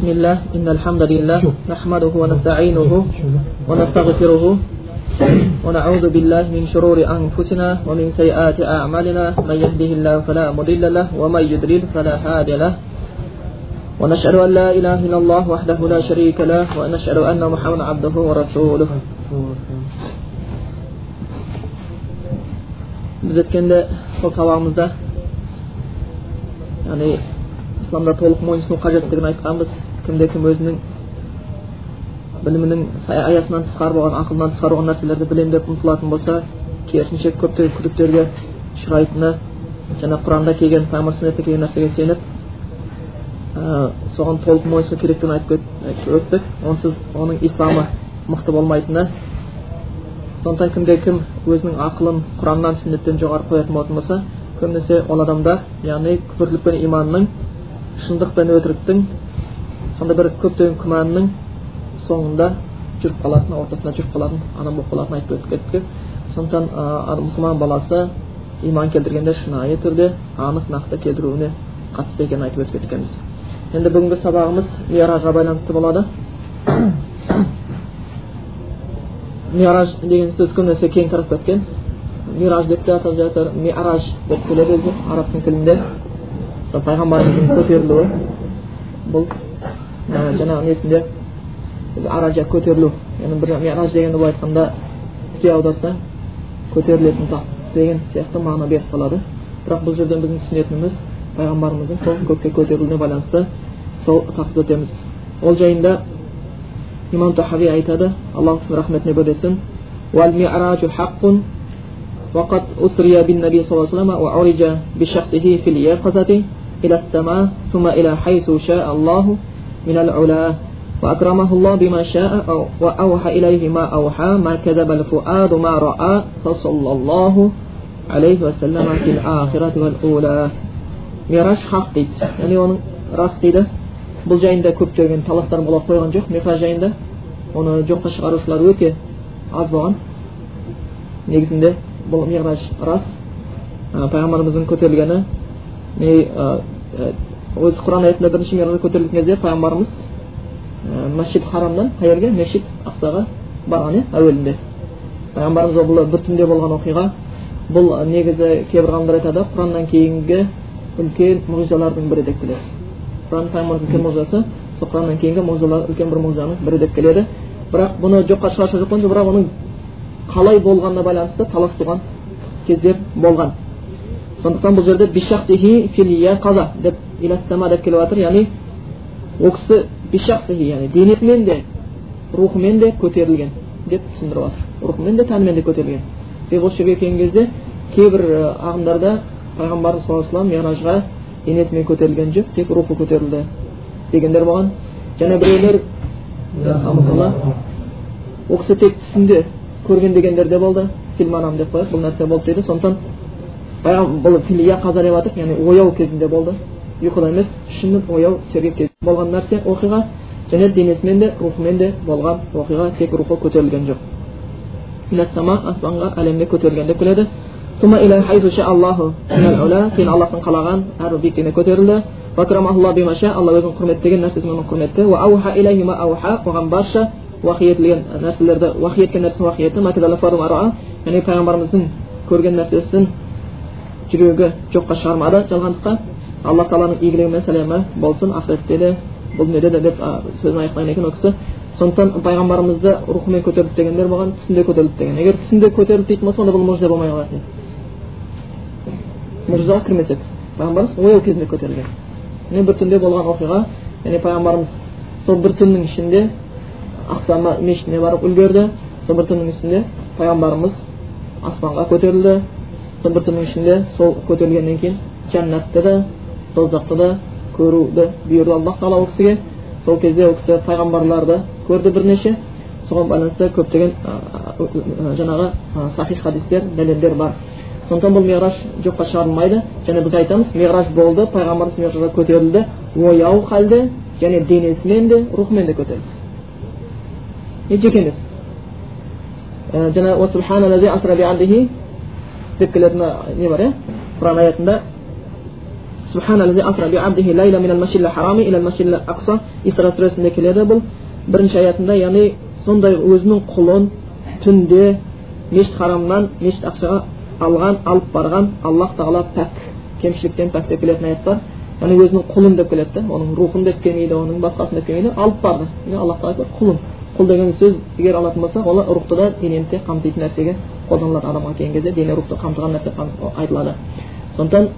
بسم الله إن الحمد لله نحمده ونستعينه ونستغفره ونعوذ بالله من شرور أنفسنا ومن سيئات أعمالنا من يهده الله فلا مضل له ومن يضلل فلا هادي له ونشهد أن لا إله إلا الله وحده لا شريك له ونشهد أن محمدا عبده ورسوله Biz ötkende sol savağımızda yani İslamda to'liq mo'yinsunuv qajatligini aytganmiz. Кімде кім өзінің білімінің аясынан тысқары болған ақылынан тысқары болған нәрселерді білемін деп ұмтылатын болса керісінше көптеген күдіктерге ұшырайтыны және құранда келген пайғамбар сүннетте келген нәрсеге сеніп ә, соған толық мойынсыну керектігін айтып өттік онсыз оның исламы мықты болмайтыны сондықтан кімде кім өзінің ақылын құраннан сүннеттен жоғары қоятын болатын болса көбінесе ол адамда яғни күпірлік пен иманның шындық пен өтіріктің сондай бір көптеген күмәннің соңында жүріп қалатын ортасында жүріп қалатын адам болып қалатынын айтып өтіп кеттік. Сондықтан мұсылман баласы иман келтіргенде шынайы түрде анық нақты келтіруіне қатысты екенін айтып өтіп кеткенбіз енді бүгінгі сабағымыз миражға байланысты болады. Мираж деген сөз көбінесе кең тарап кеткен. Мираж деп те атап жатыр. Мираж деп келеді өзі. Араб тілінде. Сол пайғамбарымыздың көтерілуі. Бұл жаңағы несінде аража көтерілу яғни бір мираж дегенді былай айтқанда тіке аударсаң көтерілетін зат деген сияқты мағына беріп қалады бірақ бұл жерден біздің түсінетініміз пайғамбарымыздың сол көкке көтерілуіне байланысты сол тақырыпты өтеміз ол жайында имам тахави айтады аллахтың рахметіне бөлесін وقد أسري بالنبي صلى الله عليه وسلم وعرج بشخصه في اليقظة إلى السماء ثم إلى حيث شاء الله من العلا وأكرمه الله بما شاء وأوحى إليه ما أوحى ما كذب الفؤاد ما رأى فصلى الله عليه وسلم في الآخرة والأولى мираж хақ дейді яғни оның рас дейді бұл жайында көптеген таластар бола қойған жоқ мираж жайында оны жоққа шығарушылар өте аз болған негізінде бұл мираж рас пайғамбарымыздың көтерілгені өзі құран аятында бірінші миражға көтерілген кезде пайғамбарымыз мәшит харамнан қай жерге мешит ақсаға барған иә әуелінде пайғамбарымыз бұл бір түнде болған оқиға бұл негізі кейбір ғалымдар айтады құраннан кейінгі үлкен мұғжизалардың бірі деп келеді құран пайғамбардың үлкен мұғжизасы сол құраннан кейінгі мұғжизалар үлкен бір мұғжизаның бірі деп келеді бірақ бұны жоққа шығарса жоқ жоқ бірақ оның қалай болғанына байланысты талас туған кездер болған сондықтан бұл жерде қаза деп деп келіп жатыр яғни ол кісі яғни денесімен де рухымен де көтерілген деп түсіндіріп жатыр рухымен де тәнімен де көтерілген. Себебі осы жерге келген кезде кейбір ағымдарда пайғамбарымыз саллаллаху алейhi миражға денесімен көтерілген жоқ тек рухы көтерілді дегендер болған. Және біреулер ол кісі тек түсінде көрген дегендер де болды фильманам деп қояды бұл нәрсе болды дейді. Сондықтан бұл филия қаза деп жатыр яғни ояу кезінде болды ұйқыда емес шын ояу сергек кезде болған нәрсе оқиға және денесімен де рухымен де болған оқиға тек рухы көтерілген жоқ аспанға әлемге көтерілген деп келеді кейін аллахтың қалаған әрбір биіктігіне көтерілді алла өзінің құрметтеген нәрсесімен оны құрметті оған барша уахи етілген нәрселерді уахи еткен нәрсені уахи етті яғни пайғамбарымыздың көрген нәрсесін жүрегі жоққа шығармады. Жалғандыққа алла тағаланың игілігі мен сәлемі болсын. Ақиретте де бұл дүниеде де деп сөзін аяқтаған екен ол кісі. Сондықтан пайғамбарымызды рухымен көтерілді дегендер болған түсінде көтерілді деген. Егер түсінде көтерілді дейтін болса онда бұл мұжиза болмай қалатын. Еді мұжизаға кірмес еді пайғамбарымыз ояу кезінде көтерілген міне бір түнде болған оқиға. Яғни пайғамбарымыз сол бір түннің ішінде ақса мешітіне барып үлгерді. Сол бір түннің ішінде пайғамбарымыз аспанға көтерілді. Сол бір түннің ішінде сол көтерілгеннен кейін жәннатты да тозақты да көруді бұйырды аллах тағала ол кісіге сол кезде ол кісі пайғамбарларды көрді бірнеше соған байланысты көптеген жаңағы сахих хадистер дәлелдер бар сондықтан бұл миғраж жоққа шығарылмайды және біз айтамыз миғраж болды пайғамбарымыз миғражға көтерілді ояу халде және денесімен де рухымен де көтерілді жеке емес жаңағы деп келетін не бар иә құран аятында исра сүресінде келеді бұл бірінші аятында яғни сондай өзінің құлын түнде мешіт харамнан мешіт ақшаға алған алып барған аллах тағала пәк кемшіліктен пәк деп келетін аят бар яғни өзінің құлын деп келеді да оның рухын деп келмейді оның басқасын деп келмейді алып барды аллах тағала құлын құл деген сөз егер алатын болсақ ол рухты да денені де қамтитын нәрсеге қолданылады адамға келген кезде дене рухты қамтыған нәрсе айтылады сондықтан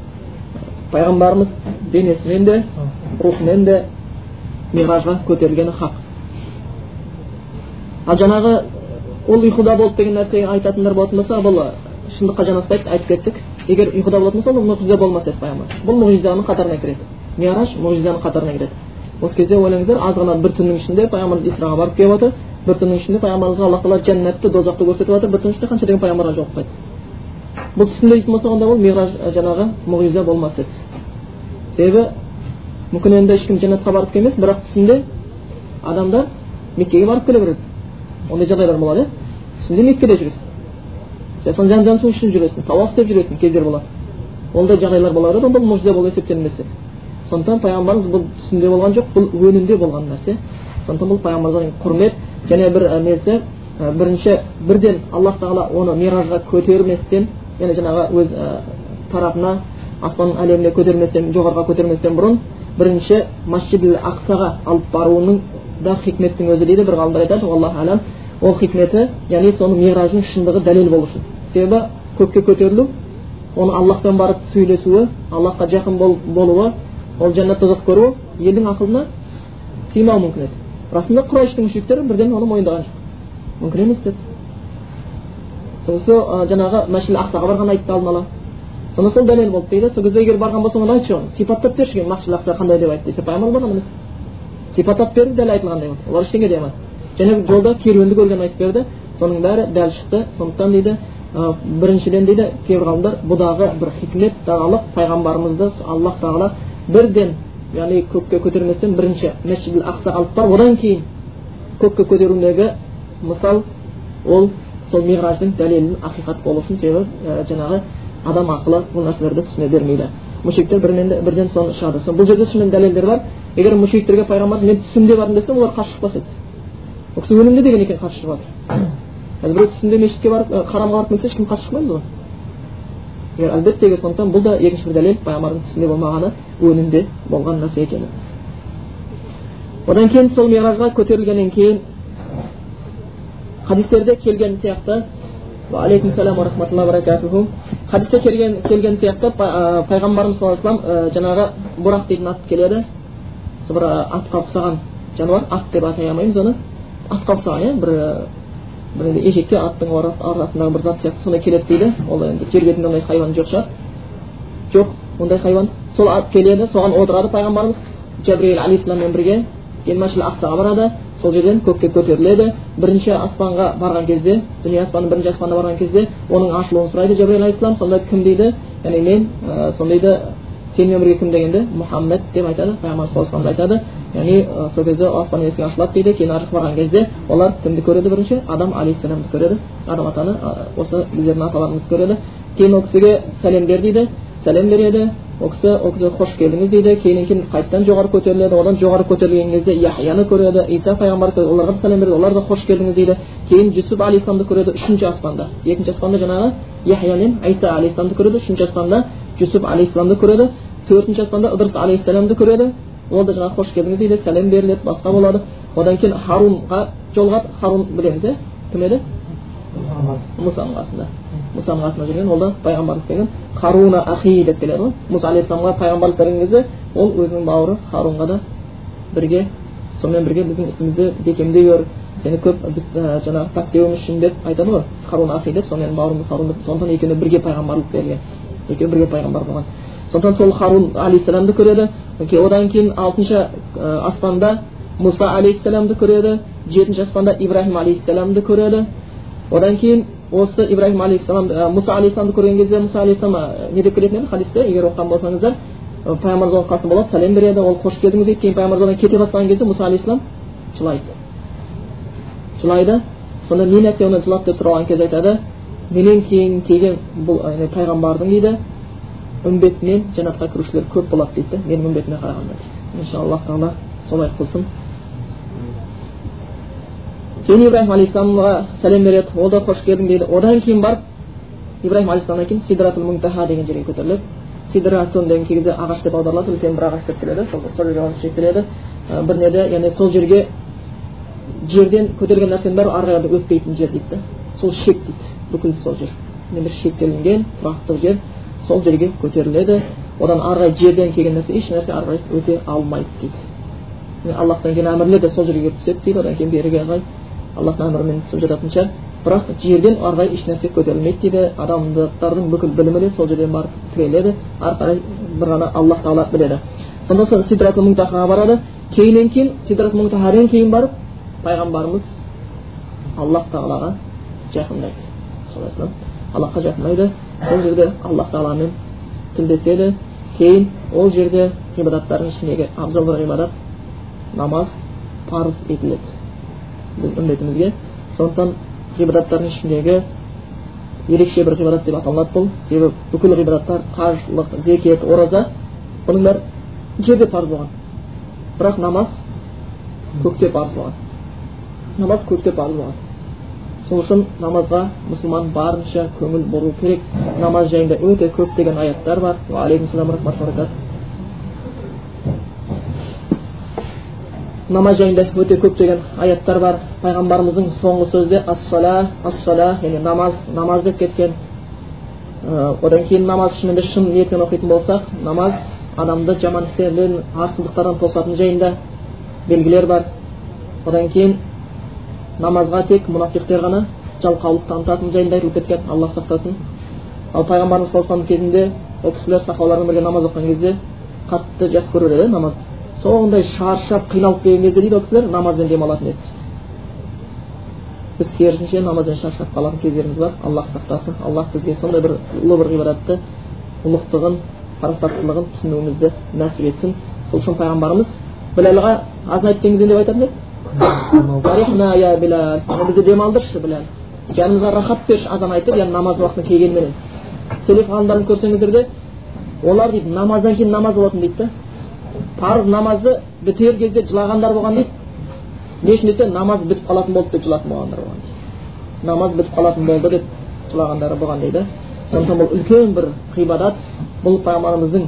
пайғамбарымыз денесімен де рухымен де миражға көтерілгені хақ ал жаңағы ол ұйқыда болды деген нәрсені айтатындар болатын болса бұл шындыққа жанаспайды айтып кеттік егер ұйқыда болатын болса ол мұғжиза болмас еді пайғамбар бұл мұғжизаның қатарына кіреді мираж мұғжизаның қатарына кіреді осы кезде ойлаңыздар аз ғана бір түннің ішінде пайғамбарымыз исраға барып келіп жатыр бір түннің ішінде пайғамбарымызға алла тағала жәннатты дозақты көрсетіп жатыр бір түннің ішінде қанша деген пайғамбарлар жолығып бұл түсінде дейтін болса онда ол мираж жаңағы мұғжиза болмас еді себебі мүмкін енді ешкім жәннатқа барып келмес бірақ түсінде адамдар меккеге барып келе береді ондай жағдайлар болады иә түсінде меккеде жүресің сен жан жан үшін жүресің тауап істеп жүретін кездер болады ондай жағдайлар бола береді онда мұжиза болып есептелмес еді сондықтан пайғамбарымыз бұл түсінде болған жоқ бұл өнінде болған нәрсе. Сондықтан бұл пайғамбарымызға құрмет және бір несі бірінші бірден аллах тағала оны миражға көтерместен яғни жаңағы өз тарапына аспан әлеміне көтерместен жоғарыға көтерместен бұрын бірінші масжид ақсаға алып баруының да хикметтің өзі дейді бір ғалымдар айтады аллаху алам ол хикметі яғни соның мираждың шындығы дәлел болу үшін себебі көкке көтерілу оны аллахпен барып сөйлесуі аллахқа жақын бол, болуы ол жәннат тозақ көруі елдің ақылына сыймауы мүмкін еді. Расында құрайыштың мүшриктері бірден оны мойындаған жоқ. Мүмкін емес деді. Сол жаңағы мәшіл ақсаға барған айтты алдын ала. Сонда сол дәлел болды дейді. Сол кезде егер барған болсаң онда айтшы сипаттап берші машил ақса қандай деп айтты. Десе пайғамбар барған емес. Сипаттап берді дәл айтылғандай болды. Олар ештеңе дей алмады. Және жолда керуенді көргенін айтып берді. Соның бәрі дәл шықты. Сондықтан дейді біріншіден дейді кейбір ғалымдар бұдағы бір хикмет даналық пайғамбарымызды аллах тағала бірден яғни көкке көтерместен бірінші мәсжид ақсаға алып барып одан кейін көкке көтеруіндегі мысал ол сол мираждың дәлелін ақиқат болу үшін себебі ә, жаңағы адам ақылы бұл нәрселерді түсіне бермейді мүшриктер бірінен бірден соны шығады бұл жерде шынымен дәлелдер бар егер мүшриктерге пайғамбар мен түсімде бардым десе олар қарсы шықпас еді ол кісі өлімде деген екен қарсы шығып жатыр қазір біреу түсінде мешітке барып харамға барып келсе ешкім қарсы шықпаймыз ғой егер әлбетте егер сондықтан бұл да екінші бір дәлел пайғамбардың түсінде болмағаны өнінде болған нәрсе екені. Одан кейін сол миражға көтерілгеннен кейін хадистерде келген сияқты алейкум салам рахматулла баракатуху хадисте келген келген сияқты пайғамбарымыз саллаллаху алейhi жаңағы бұрақ дейтін ат келеді. Сол бір атқа ұқсаған жануар ат деп атай алмаймыз оны. Атқа ұқсаған иә бір бір ешекке аттың арасындағы бір зат сияқты сондай келеді дейді ол енді жер бетінде ондай хайуан жоқ шығар жоқ ондай хайуан сол ат келеді соған отырады пайғамбарымыз жабриил алейхисаламмен бірге ақсаға барады сол жерден көкке көтеріледі бірінші аспанға барған кезде дүние аспанның бірінші аспанына барған кезде оның ашылуын сұрайды жабриил алейхисалам сонда кім дейді яғни мен ә, сол дейді сенімен бірге кім дегенде мұхаммед деп айтады пайғамбар саллаллаху айтады яғни сол кезде аспан есігі ашылады дейді кейін ары барған кезде олар кімді көреді бірінші адам алейхисаламды көреді адам атаны осы біздердің аталарымызды көреді кейін ол кісіге сәлем бер дейді сәлем береді ол кісі ол кісі қош келдіңіз дейді кейін кейін қайтадан жоғары көтеріледі одан жоғары көтерілген кезде яхияны көреді иса пайғамбарды оларға да сәлем береді олар да қош келдіңіз дейді кейін жүсіп алейхисаламды көреді үшінші аспанда екінші аспанда жаңағы яхия мен айса алейхисаламды көреді үшінші аспанда жүсіп алейхисаламды көреді төртінші аспанда ыдырыс алейхисаламды көреді ол да жаңағы қош келдіңіз дейді сәлем беріледі басқа болады одан кейін харунға жолығады харун білеміз иә кім еді мұсаның қасында мұсаның қасында жүрген ол да пайғамбарлық келген харуна ахи деп келеді ғой мұса алейхисаламға пайғамбарлық берген кезде ол өзінің бауыры харунға да бірге сонымен бірге біздің ісімізді бекемдей гөр сені көп біз жаңағы пәктеуіміз үшін деп айтады ғой харун ахи деп сонымен бауырымыз харун деп сондықтан екеуіне бірге пайғамбарлық берілген екеуі бірге пайғамбар болған сондықтан сол харун алейхисаламды көреді одан кейін алтыншы аспанда мұса алейхисаламды көреді жетінші аспанда ибраһим алейхисаламды көреді одан кейін осы ибраһим алейхисаламды мұса алейхисаламды көрген кезде мұса алейхисалам не деп келетін еді хадисте егер оқыған болсаңыздар пайғамбарымыз қасында болады сәлем береді ол қош келдіңіз дейді кейін пайғамбарымыз кете бастаған кезде мұса алейхисалам жылайды жылайды сонда не нәрсе оны жылады деп сұралған кезде айтады менен кейін келген бұл пайғамбардың дейді үмбетінен жәннатқа кірушілер көп болады дейді да менің үмбетіме қарағанда дейді иншалла аллах тағала солай қылсын кейін ибраһим алейхисаламға сәлем береді ол да қош келдің дейді одан кейін барып ибраһим алейхисаламнан кейін сидратул мунтаха деген жерге көтеріледі сидратун деген кей кезде ағаш деп аударылады үлкен бір ағаш деп келеді сол жерге алып шектеледі бір неде яғни сол жерге жерден көтерілген нәрсенің бәрі ары қарай өтпейтін жер дейді да сол шек дейді бүкіл сол жер бір шектелінген тұрақты жер сол жерге көтеріледі одан ары қарай жерден келген нәрсе еш нәрсе ары қарай өте алмайды дейді аллахтан кейін әмірлер де сол жерге түседі дейді одан кейін беріге қарай аллахтың әмірімен түсіп жататын шығар бірақ жерден ары қарай ешнәрсе көтерілмейді дейді адамзаттардың бүкіл білімі де сол жерден барып тіреледі ары қарай бір ғана аллах тағала біледі сонда сол сидратул мунтахаға барады кейіннен кейін сидрат мунтахадан кейін барып пайғамбарымыз аллах тағалаға жақындайды аллахқа жақындайды сол жерде аллах тағаламен тілдеседі кейін ол жерде ғибадаттардың ішіндегі абзал бір ғибадат намаз парыз етіледі біз үмбетімізге сондықтан ғибадаттардың ішіндегі ерекше бір ғибадат деп аталынады бұл себебі бүкіл ғибадаттар қажылық зекет ораза бұның бәрі жерде парыз болған бірақ намаз көкте парыз болған намаз көкте парыз болған сол үшін намазға мұсылман барынша көңіл бұру керек. Намаз жайында өте көптеген аяттар бар. Намаз жайында өте көптеген аяттар бар. Пайғамбарымыздың соңғы сөзде ассала ассала яғни намаз намаз деп кеткен. Одан кейін намаз шынымен шын ниетпен оқитын болсақ намаз адамды жаман істерден арсыздықтардан тосатын жайында белгілер бар. Одан кейін намазға тек мұнафиқтер ғана жалқаулық танытатын жайында айтылып кеткен алла сақтасын. Ал пайғамбарымыз саллаллаху кезінде ол кісілер сахабалармен бірге намаз оқыған кезде қатты жақсы көріп еді намазды сондай шаршап қиналып келген кезде дейді ол кісілер намазбен демалатын еді. Біз керісінше намазбен шаршап қалатын кездеріміз бар. Аллах сақтасын. Аллах бізге сондай бір ұлы бір ғибадатты ұлықтығын парасаттылығын түсінуімізді нәсіп етсін. Сол үшін пайғамбарымыз біләлға азын кеткен деп айтатын еді бізді демалдыршы біләл жанымызға рахат берші азан айтып яғни намаз уақытына келгенменен селеф ғалымдарын көрсеңіздер де олар дейді намаздан кейін намаз болатын дейді да парыз намазы бітер кезде жылағандар болған дейді не үшін десе намаз бітіп қалатын болды деп жылатын болғандар болған намаз бітіп қалатын болды деп жылағандары болған дейді сондықтан бұл үлкен бір ғибадат бұл пайғамбарымыздың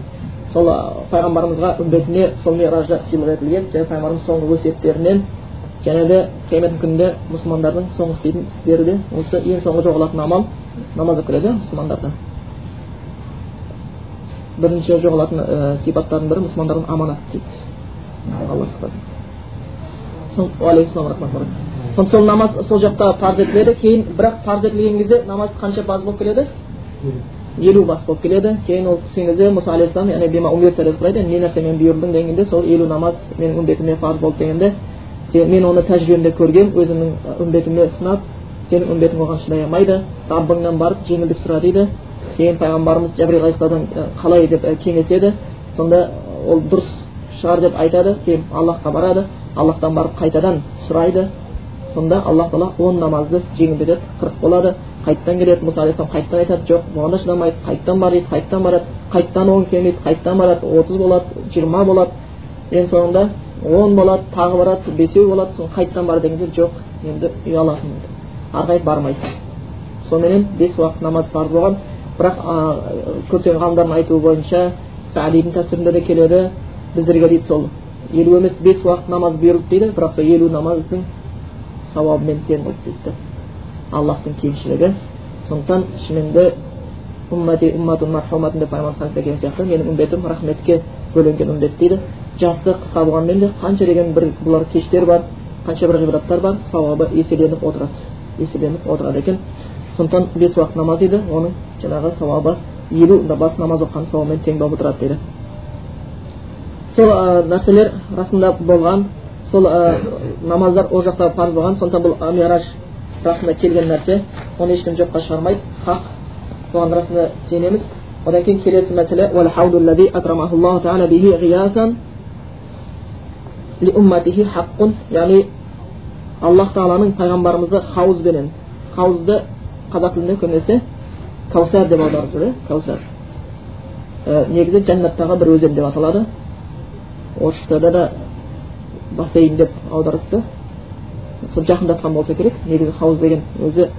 сол пайғамбарымызға үмбетіне сол миражда сыйлық етілген және пайғамбарымыз соңғы өсиеттерінен және де қиямет күнінде мұсылмандардың соңғы істейтін істері де осы ең соңғы жоғалатын амал намаз болып келеді мұсылмандарда бірінші жоғалатын ә, сипаттардың бірі мұсылмандардың аманат дейді алла сақтасын сонда сол намаз сол жақта парыз етіледі кейін бірақ парыз етілген кезде намаз қанша баз болып келеді елу бас болып келеді кейін ол түскен кезде мұса алейхисалам яғни деп сұрайды не нәрсемен бұйырдың дегенде сол елу намаз менің үмбетіме парыз болды дегенде мен оны тәжірибемде көргем өзімнің үмбетіме сынап сенің үмбетің оған шыдай алмайды раббыңнан барып жеңілдік сұра дейді кейін пайғамбарымыз жәбірил алейхисаламдан қалай деп кеңеседі сонда ол дұрыс шығар деп айтады кейін аллахқа барады аллахтан барып қайтадан сұрайды сонда аллах тағала он намазды жеңілдетеді қырық болады қайтадан келеді мұса алейхисалам қайтадан айтады жоқ оған да шыдамайды қайтадан бар дейді қайтадан барады қайтадан он келмейді қайтадан барады отыз болады жиырма болады ең соңында он болады тағы барады бесеу болады сосын қайтадан бар дегенде жоқ енді ұялатын ары қарай бармайды. Соныменен бес уақыт намаз парыз болған. Бірақ көптеген ғалымдардың айтуы бойынша сәдидің тәпсірінде де келеді. Біздерге дейді сол елу емес бес уақыт намаз бұйырылды дейді. Бірақ сол елу намаздың сауабымен тең болды дейді аллахтың кеңшілігі сондықтан шынымен де уммати умматун мархуматун деп пайғамбарымыз келген сияқты менің үмбетім рахметке бөленген үмбет дейді жасы қысқа болғанымен де қанша деген бір бұлар кештер бар қанша бір ғибадаттар бар сауабы еселеніп отырады еселеніп отырады екен сондықтан бес уақыт намаз дейді оның жаңағы сауабы елу бас намаз оқыған сауабымен тең болып отырады дейді сол ә, нәрселер расында болған сол ә, намаздар ол жақта парыз болған сондықтан бұл мираж расында келген нәрсе оны ешкім жоққа шығармайды хақ соған расында сенеміз одан кейін келесі мәселе яғни аллах тағаланың пайғамбарымызды хауызбенен хауызды қазақ тілінде көбінесе кәусар деп аударып жүр иә кәусар ә, негізі жәннаттағы бір өзен деп аталады орысшада да бассейн деп аударыпты сол жақындатқан болса керек негізі хауыз деген өзі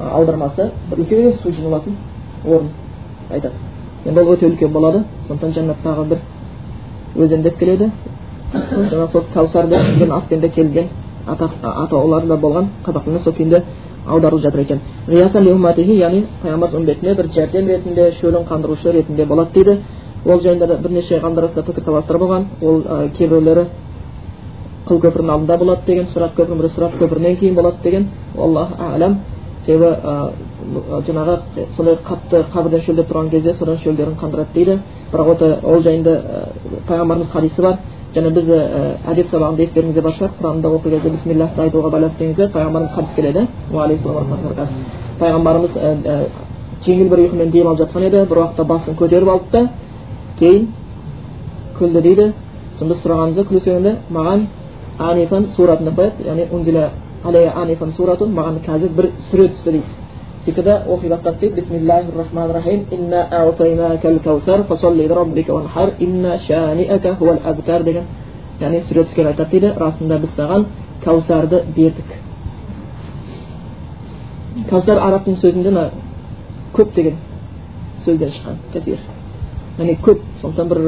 аудармасы бір үлкен су жиналатын орын айтады. Енді ол өте үлкен болады. Сондықтан жәннаттағы бір өзен деп келеді. Жаңағы сол кәусар деген атпен де келген. Атаулары да болған. Қазақ тіліне сол күйінде аударылып жатыр екен. Яғни пайғамбар үмбетіне бір жәрдем ретінде шөлін қандырушы ретінде болады дейді. Ол жайында да бірнеше ғалымдар пікірталастар болған. Ол кейбіреулері қыл көпірдің алдында болады деген сұрат көпірінің бірі сұрат көпірінен кейін болады деген. Аллах әлем себебі жаңағы сондай қатты қабірден шөлдеп тұрған кезде содан шөлдерін қандырады дейді бірақ ол жайында пайғамбарымыз хадисі бар және біз әдеп сабағында естеріңізде бар шығар құранды оқи кезде бисмиллахты айтуға байланысты дегенде пайғамбарымыз хадис келеді пайғамбарымыз жеңіл бір ұйқымен дем алып жатқан еді бір уақытта басын көтеріп алды да кейін күлді дейді сонда сұрағанымызда күле сөйлегенде маған анифан суратын қояды яғни суратун маған қазір бір сүре түсті дейді сөйтті да оқи бастады дейді бисмиллахи рахмани рахим инна аутайнакал каусар фасолли раббика ванхар инна шаниака хуал яғни сүре түскен айтады дейді расында біз саған кәусарды бердік кәусар араб тілінің сөзінде мына көп деген сөзден шыққан кәсир яғни көп сондықтан бір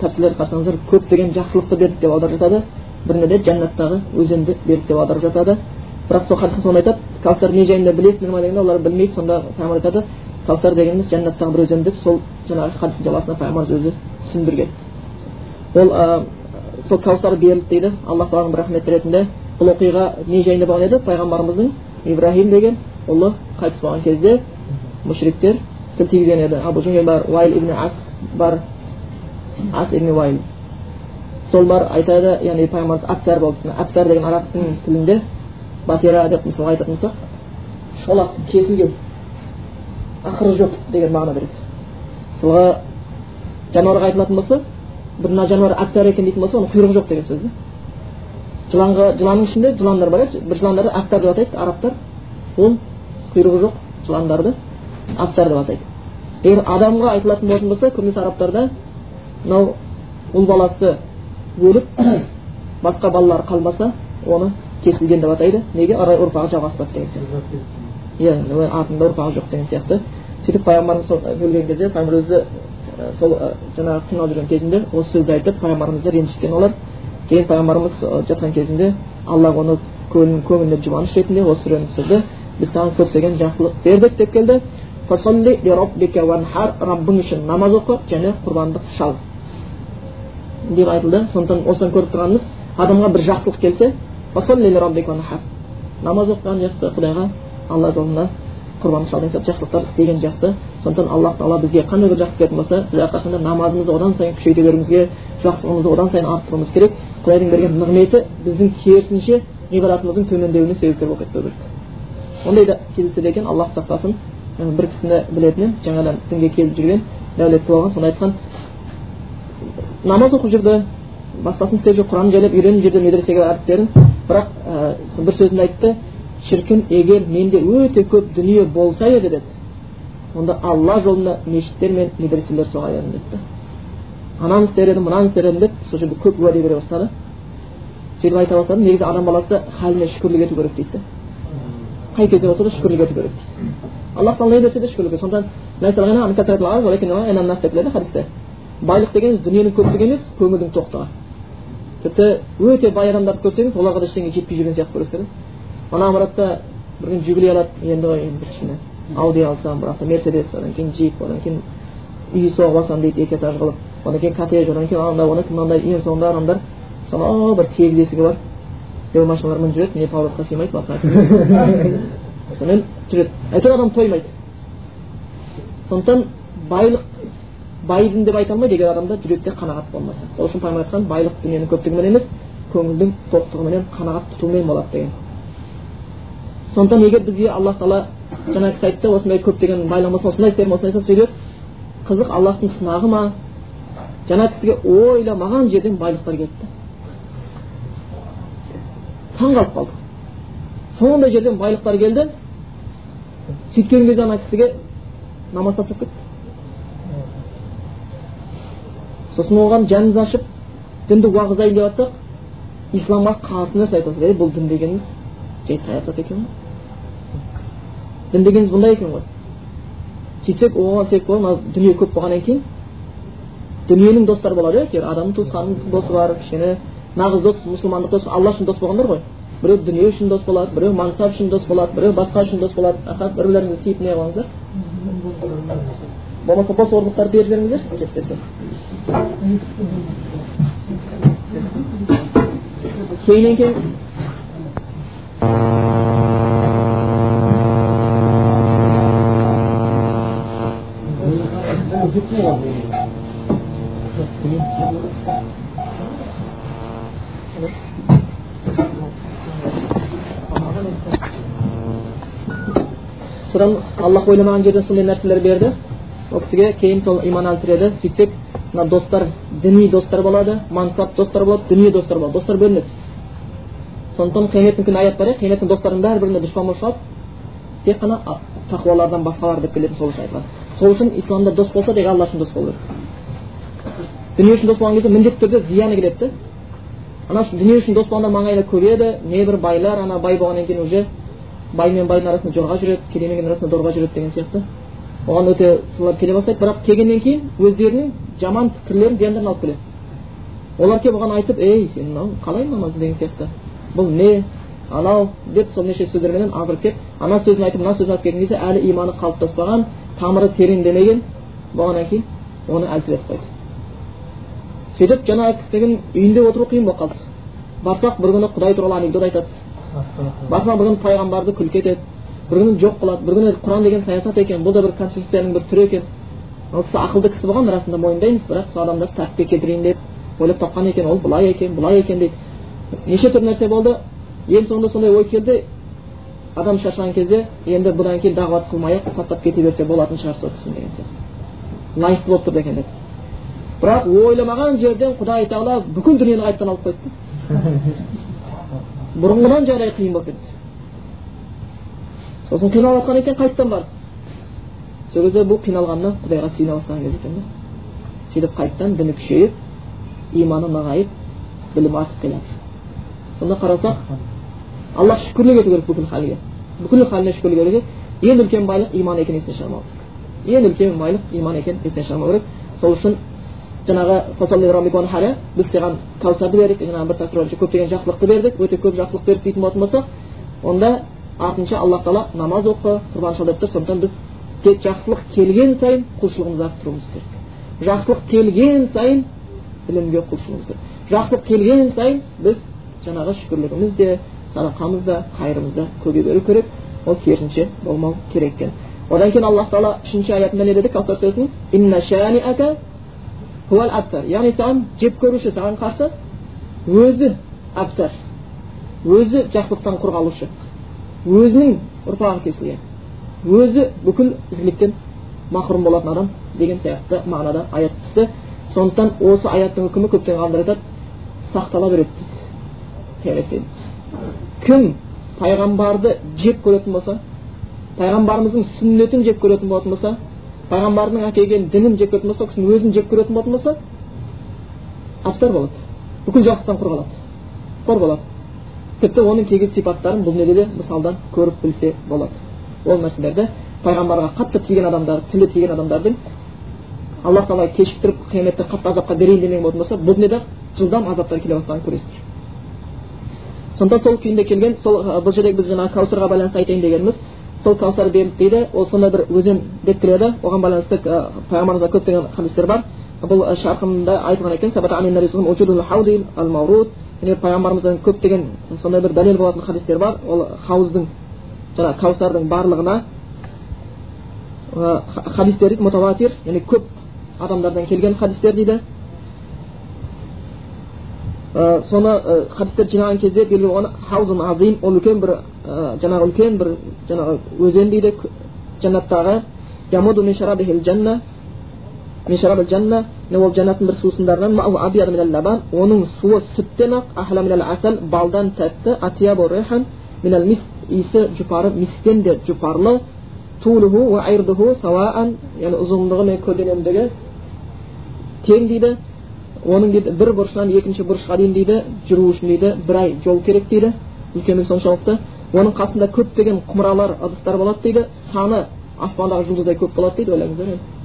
тәпсірлерді қарасаңыздар көп деген жақсылықты бердік деп аударып жатады де жәннаттағы өзенді бердік деп аударып жатады бірақ сол хадистің соны айтады кәусар не жайында білесіңдер ма дегенде олар білмейді сонда пайғамбар айтады кәусар дегеніміз жәннаттағы бір өзен деп сол жаңағы хадистің жалғасына пайғамбарымыз өзі түсіндірген ол сол кәусар берілді дейді алла тағаланың бір рахметі ретінде бұл оқиға не жайында болған еді пайғамбарымыздың ибраһим деген ұлы қайтыс болған кезде мүшриктер тіл тигізген еді абу бар уайл ибн ас бар ас ибн уайл сол бар айтады яғни пайғамбарымыз әптар болды әптар деген араб тілінде батира деп мысалы айтатын болсақ шолақ кесілген ақыры жоқ деген мағына береді. Мысалға жануарға айтылатын болса бір мына жануар әптар екен дейтін болса оның құйрығы жоқ деген сөз да жыланға жыланның ішінде жыландар бар иә. Бір жыландарды әптар деп атайды арабтар. Ол құйрығы жоқ жыландарды әптар деп атайды. Егер адамға айтылатын болатын болса көбінесе арабтарда мынау ұл баласы өліп басқа балалар қалмаса оны кесілген деп атайды. Неге? Ары ұрпағы жалғаспады деген сияқты. Иә артында ұрпағы жоқ деген сияқты. Сөйтіп пайғамбарымыз өлген кезде пайғамбар өзі сол жаңағы қиналып жүрген кезінде осы сөзді айтып пайғамбарымызды ренжіткен олар. Кейін пайғамбарымыз жатқан кезінде алла оны көңіліне жұбаныш ретінде осы сүрені түсірді. Біз саған көптеген жақсылық бердік деп келді. Раббың үшін намаз оқы және құрбандық шал. Деп айтылды. Сондықтан осыдан көріп тұрғанымыз адамға бір жақсылық келсе намаз оқыған жақсы құдайға алла жолында құрбан сияқты жақсылықтар істеген жақсы. Сондықтан аллах тағала бізге қандай бір жақсылық беретін болса біз әрқашанда намазымызды одан сайын күшейте беруімізге жақсылығымызды одан сайын арттыруымыз керек. Құдайдың берген нығметі біздің керісінше ғибадатымыздың төмендеуіне себепкер болып кетпеу керек. Ондай да кездеседі екен. Аллах сақтасын. Бір кісіні білетін жаңадан дінге келіп жүрген дәулетті болған соны айтқан. Намаз оқып жүрді басқасын істеп жүр құран жайлап үйреніп жүрді медресеге барып берін бірақ ә, бір сөзінде айтты шіркін егер менде өте көп дүние болса еді деді. Онда алла жолында мешіттер мен медреселер соғар едім деді ананы істер едім мынаны істер едім деп сол жерде көп уәде бере бастады. Сөйтіп айта бастады негізі адам баласы халіне шүкірлік ету керек дейді. Қай кезде болса да шүкірлік ету керек дейді. Аллах тағала не берсе де шүкірлік сондықтан байлық дегеніміз дүниенің көптігі емес көңілдің тоқтығы. Тіпті өте бай адамдарды көрсеңіз оларға да ештеңе жетпей жүрген сияқты көресіздер ана мұратта бір күні жигули алады енді ғой енді бір кішкене ауди алсам бірақ та мерседес одан кейін джип одан кейін үй соғып алсам дейді екі этаж қылып. Одан кейін коттедж одан кейін анандай одан кейін мынандай ең соңында адамдар сонау бір сегіз есігі бар веломашиналармен жүреді не поворотқа сыймайды басқа сонымен жүреді. Әйтеуір адам тоймайды. Сондықтан байлық байдым деп айта алмайды егер адамда жүректе қанағат болмаса сол үшін пайғамбар айтқан байлық дүниенің көптігімен емес көңілдің тоқтығыменен қанағат тұтумен болады деген сондықтан егер бізге аллах тағала жаңа кісі айтты осындай көптеген байлығым болса осындай істерім осындай сөйлеп қызық аллахтың сынағы ма жаңа кісіге ойламаған жерден байлықтар келді таң қалып қалдық сондай жерден байлықтар келді сөйткен кезде ана кісіге намаз тастап кетті сосын оған жанымыз ашып дінді уағыздайын деп жатсақ исламға қарсы нәрсе айтасыз ей бұл дін дегеніңіз жай саясат екен ғой. Дін дегеніңіз бұндай екен ғой. Сөйтсек оған себеп болады мына дүние көп болғаннан кейін дүниенің достары болады иә адамның туысқанның досы бар кішкене нағыз дос мұсылмандық дос алла үшін дос болғандар ғой. Біреу дүние үшін дос болады біреу мансап үшін дос болады біреу басқа үшін дос болады. Рахат бір бірлеріңізді сүйіп не қылыңыздар? Болмаса бос орындықтарды беріп жіберіңіздерші жетпесе кейіннен кейін содан аллах ойламаған жерден сондай нәрселер берді ол кісіге кейін сол иман әлсіреді сөйтсек мына достар діни достар болады мансап достар болады дүние достар болады. Достар бөлінеді. Сондықтан қияметтің күні аят бар иә қияметтің достарының бәрі біріне дұшпан болып шығады. Тек қана тақуалардан басқалар деп келетін сол үшін айтылады сол үшін исламда дос болса тек алла үшін дос болу керек. Дүние үшін дос болған кезде міндетті түрде зияны келеді да ана дүние үшін дос болғандар маңайда көбейеді небір байлар ана бай болғаннан кейін уже бай мен байдың арасында жорға жүреді кедей мен арасында дорға жүреді деген сияқты. Оған өте солар келе бастайды. Бірақ келгеннен кейін өздерінің жаман пікірлерін зияндарын алып келеді. Олар келіп оған айтып ей сен мынау қалай намаз деген сияқты? Бұл не? Анау? деп сол неше сөздерменен алдырып келіп ана сөзін айтып мына сөзін айтып келген кезде әлі иманы қалыптаспаған тамыры тереңдемеген болғаннан кейін оны әлсіретіп қойды. Сөйтіп жаңағы кісінің үйінде отыру қиын болып қалды. Барсақ бір күні құдай туралы анекдот айтады. Барсақ бір күні пайғамбарды күлкі етеді. Бір күні жоқ қылады бір күні құран деген саясат екен бұл да бір конституцияның бір түрі екен ол кісі ақылды кісі болған расында мойындаймыз бірақ сол адамдарды тәртіпке келтірейін деп ойлап тапқан екен ол былай екен былай екен дейді неше түрлі нәрсе болды ең соңында сондай ой келді адам шаршаған кезде енді бұдан кейін дағуат қылмай ақ тастап кете берсе болатын шығар сол кісіні деген сияқты лайықты болып тұрды екен деп бірақ ойламаған жерден құдай тағала бүкіл дүниені қайтадан алып қойды бұрынғыдан жағдай қиын болып кетті сосын қиналып жатқан екен қайтадан барды сол кезде бұл қиналғаннан құдайға сүйіне бастаған кез екен да. Сөйтіп қайтадан діні күшейіп иманы нығайып білімі артып келе жатыр. Сонда қарасақ аллах шүкірлік ету керек бүкіл халге. Бүкіл халіне шүкірлік ету керек. Ең үлкен байлық иман екенін естен шығармау керек. Ең үлкен байлық иман екенін естен шығармау керек. Сол үшін жаңағы біз саған кәусарды бердік. Жаңағы бір көптеген жақсылықты бердік. Өте көп жақсылық бердік дейтін болатын болсақ онда артынша аллах тағала намаз оқы құрбан шал деп тұр сондықтан біз тек жақсылық келген сайын құлшылығымызды арттыруымыз керек. Жақсылық келген сайын білімге құлшылығымыз керек. Жақсылық келген сайын біз жаңағы шүкірлігіміз де садақамыз да қайырымыз да көбейе беру керек. Ол керісінше болмау керек екен. Одан кейін аллах тағала үшінші аятында не деді? Яғни саған жек көруші саған қарсы өзі әбтар өзі жақсылықтан құр қалушы өзінің ұрпағы кесілген. Өзі бүкіл ізгіліктен махрұм болатын адам деген сияқты мағынада аят түсті. Сондықтан осы аяттың үкімі көптеген ғалымдар айтады сақтала береді дейді. Кім пайғамбарды жек көретін болса пайғамбарымыздың сүннетін жек көретін болатын болса пайғамбардың әкелген дінін жек көретін болса кісінің өзін жек көретін болатын болса болады. Бүкіл жақсылықтан құр қалады қор болады. Тіпті оның кейбір сипаттарын бұл дүниеде де мысалдан көріп білсе болады. Ол нәрселерді пайғамбарға қатты тиген адамдар тілі тиген адамдардың аллах тағала кешіктіріп қияметте қатты азапқа берейін демеген болатын болса бұл дүниеде жылдам азаптар келе бастағанын көресіздер. Сондықтан сол күйінде келген сол бұл жерде біз жаңағы кәусарға байланысты айтайын дегеніміз сол кәусар берілді дейді ол сондай бір өзен деп келеді. Оған байланысты пайғамбарымызда көптеген хадистер бар. Бұл шарқында айтылған екен және пайғамбарымыздан көптеген сондай бір дәлел болатын хадистер бар. Ол хауыздың жаңағы кәусардың барлығына хадистер дейді мутаватир яғни көп адамдардан келген хадистер дейді. Соны хадистер жинаған кезде белгілі болған хаузун азим ол үлкен бір жаңағы үлкен бір жаңағы өзен дейді жәннаттағы. Ол жәннаттың бір сусындарынан оның суы сүттен ақ асал балдан тәтті иісі жұпары мисктен де жұпарлы яғни ұзындығы мен көлденеңдігі тең дейді оның дейді бір бұрышынан екінші бұрышқа дейін дейді жүру үшін дейді бір ай жол керек дейді үлкені соншалықты оның қасында көптеген құмыралар ыдыстар болады дейді саны аспандағы жұлдыздай көп болады дейді ойлаңыздар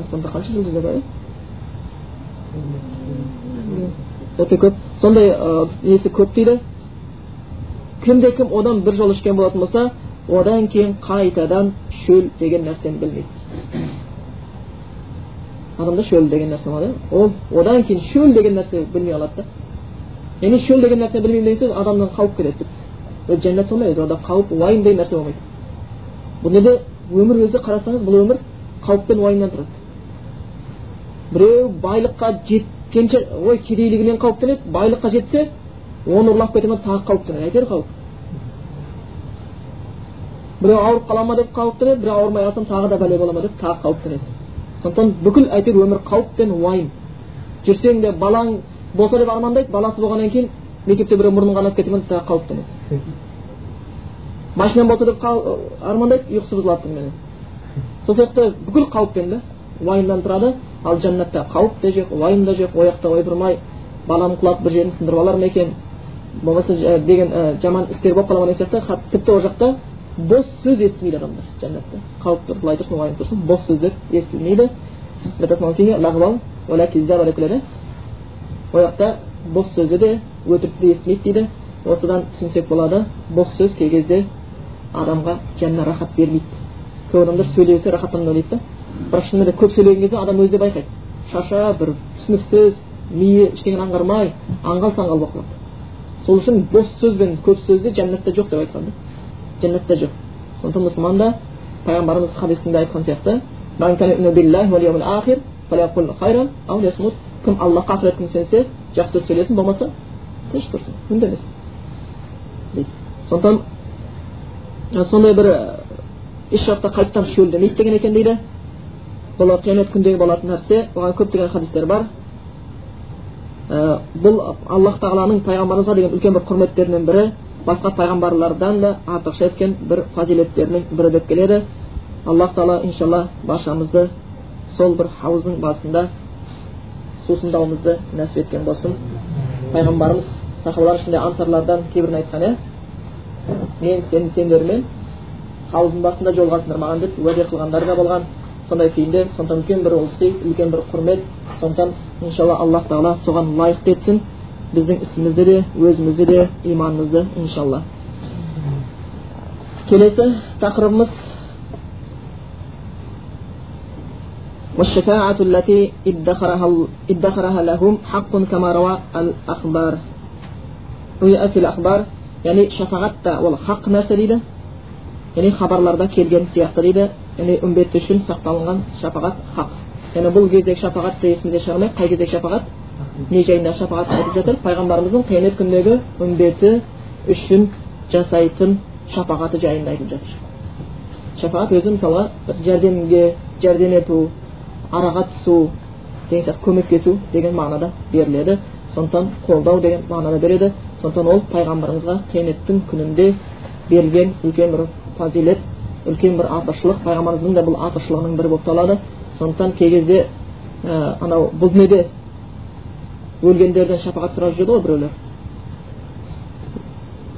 аспанда қанша жұлдыздар бар иә өте көп сондай несі көп дейді кімде кім одан бір жол ішкен болатын болса одан кейін қайтадан шөл деген нәрсені білмейді адамда шөл деген нәрсе бар ол одан кейін шөл деген нәрсе білмей қалады да яғни шөл деген нәрсені білмеймін деген сөз адамнан қауіп келеді бітті жәннат сондай онда қауіп уайым деген нәрсе болмайды бұл неде өмір өзі қарасаңыз бұл өмір қауіп пен уайымнан тұрады біреу байлыққа жеткенше ой кедейлігінен қауіптенеді байлыққа жетсе оны ұрлап кете ма тағы қауіптенеді әйтеуір қауіп біреу ауырып қала ма деп қауіптенеді біреу ауырмай қалсам тағы да бәле бола ма деп тағы қауіптенеді сондықтан бүкіл әйтеуір өмір қауіп пен уайым жүрсең де балаң болса деп армандайды баласы болғаннан кейін мектепте біреу мұрнын қанатып кете ма тағы қауіптенеді машинам болса деп армандайды ұйқысы бұзылады түніменен сол сияқты бүкіл қауіппен да уайымнан тұрады ал жәннатта қауіп те жоқ уайым да жоқ ояқта ойпырмай балам құлап бір жерін сындырып алар ма екен? Болмаса деген жаман істер болып қала ма деген сияқты тіпті ол жақта бос сөз естімейді адамдар жәннатта. Қауіп тұр былай тұрсын уайым тұрсын бос сөздер естілмейді. Ол жақта бос сөзді де өтірікті естімейді дейді. Осыдан түсінсек болады бос сөз кей кезде адамға жанына рахат бермейді. Көп адамдар сөйлесе рахаттанады дейді да. Бірақ шынымен де көп сөйлеген кезде адам өзі де байқайды. Шаршап бір түсініксіз миы ештеңені аңғармай аңғал саңғал болып қалады. Сол үшін бос сөз бен көп сөзде жәннатта жоқ деп айтқан да. Жәннатта жоқ. Сондықтан мұсылман да пайғамбарымыз хадисінде айтқан сияқты кім аллахқа ақырет күніне сенсе жақсы сөз сөйлесін болмаса тыныш тұрсын үндемесін дейді. Сондықтан сондай бір еш уақытта қайтадан шөлдемейді деген екен дейді. Бұл қиямет күндегі болатын нәрсе оған көптеген хадистер бар. Бұл аллах тағаланың пайғамбарымызға деген үлкен бір құрметтерінің бірі басқа пайғамбарлардан да артықша еткен бір фазилеттерінің бірі деп келеді. Аллах тағала иншалла баршамызды сол бір хауыздың басында сусындауымызды нәсіп еткен болсын. Пайғамбарымыз сахабалар ішінде ансарлардан кейбірін айтқан иә мен сен сендермен хауыздың басында жолығасыңдар маған деп уәде қылғандары да болған сондай күйінде сондықтан үлкен бір ұлси үлкен бір құрмет сондықтан иншалла аллах тағала соған лайықты етсін біздің ісімізді де өзімізді де иманымызды иншалла келесі тақырыбымыз والشفاعة التي ادخرها ادخرها لهم حق كما روى الأخبار روي في الأخبار яғни шафағат та ол хақ нәрсе дейді яғни хабарларда келген сияқты дейді яғни үмбет үшін сақталынған шапағат хақ. Яғни бұл кездегі шапағатты есімізде шығармай қай кездегі шапағат? Не жайында шапағат айтып жатыр. Пайғамбарымыздың қиямет күніндегі үмбеті үшін жасайтын шапағаты жайында айтып жатыр. Шапағат өзі мысалға жәрдемге жәрдем ету араға түсу деген сияқты көмектесу деген мағынада беріледі. Сондықтан қолдау деген мағынада береді. Сондықтан ол пайғамбарымызға қияметтің күнінде берілген үлкен бір фазилет үлкен бір артықшылық пайғамбарымыздың да бұл артықшылығының бірі болып табылады. Сондықтан кей кезде ә, анау бұл дүниеде өлгендерден шапағат сұрап жүреді ғой біреулер.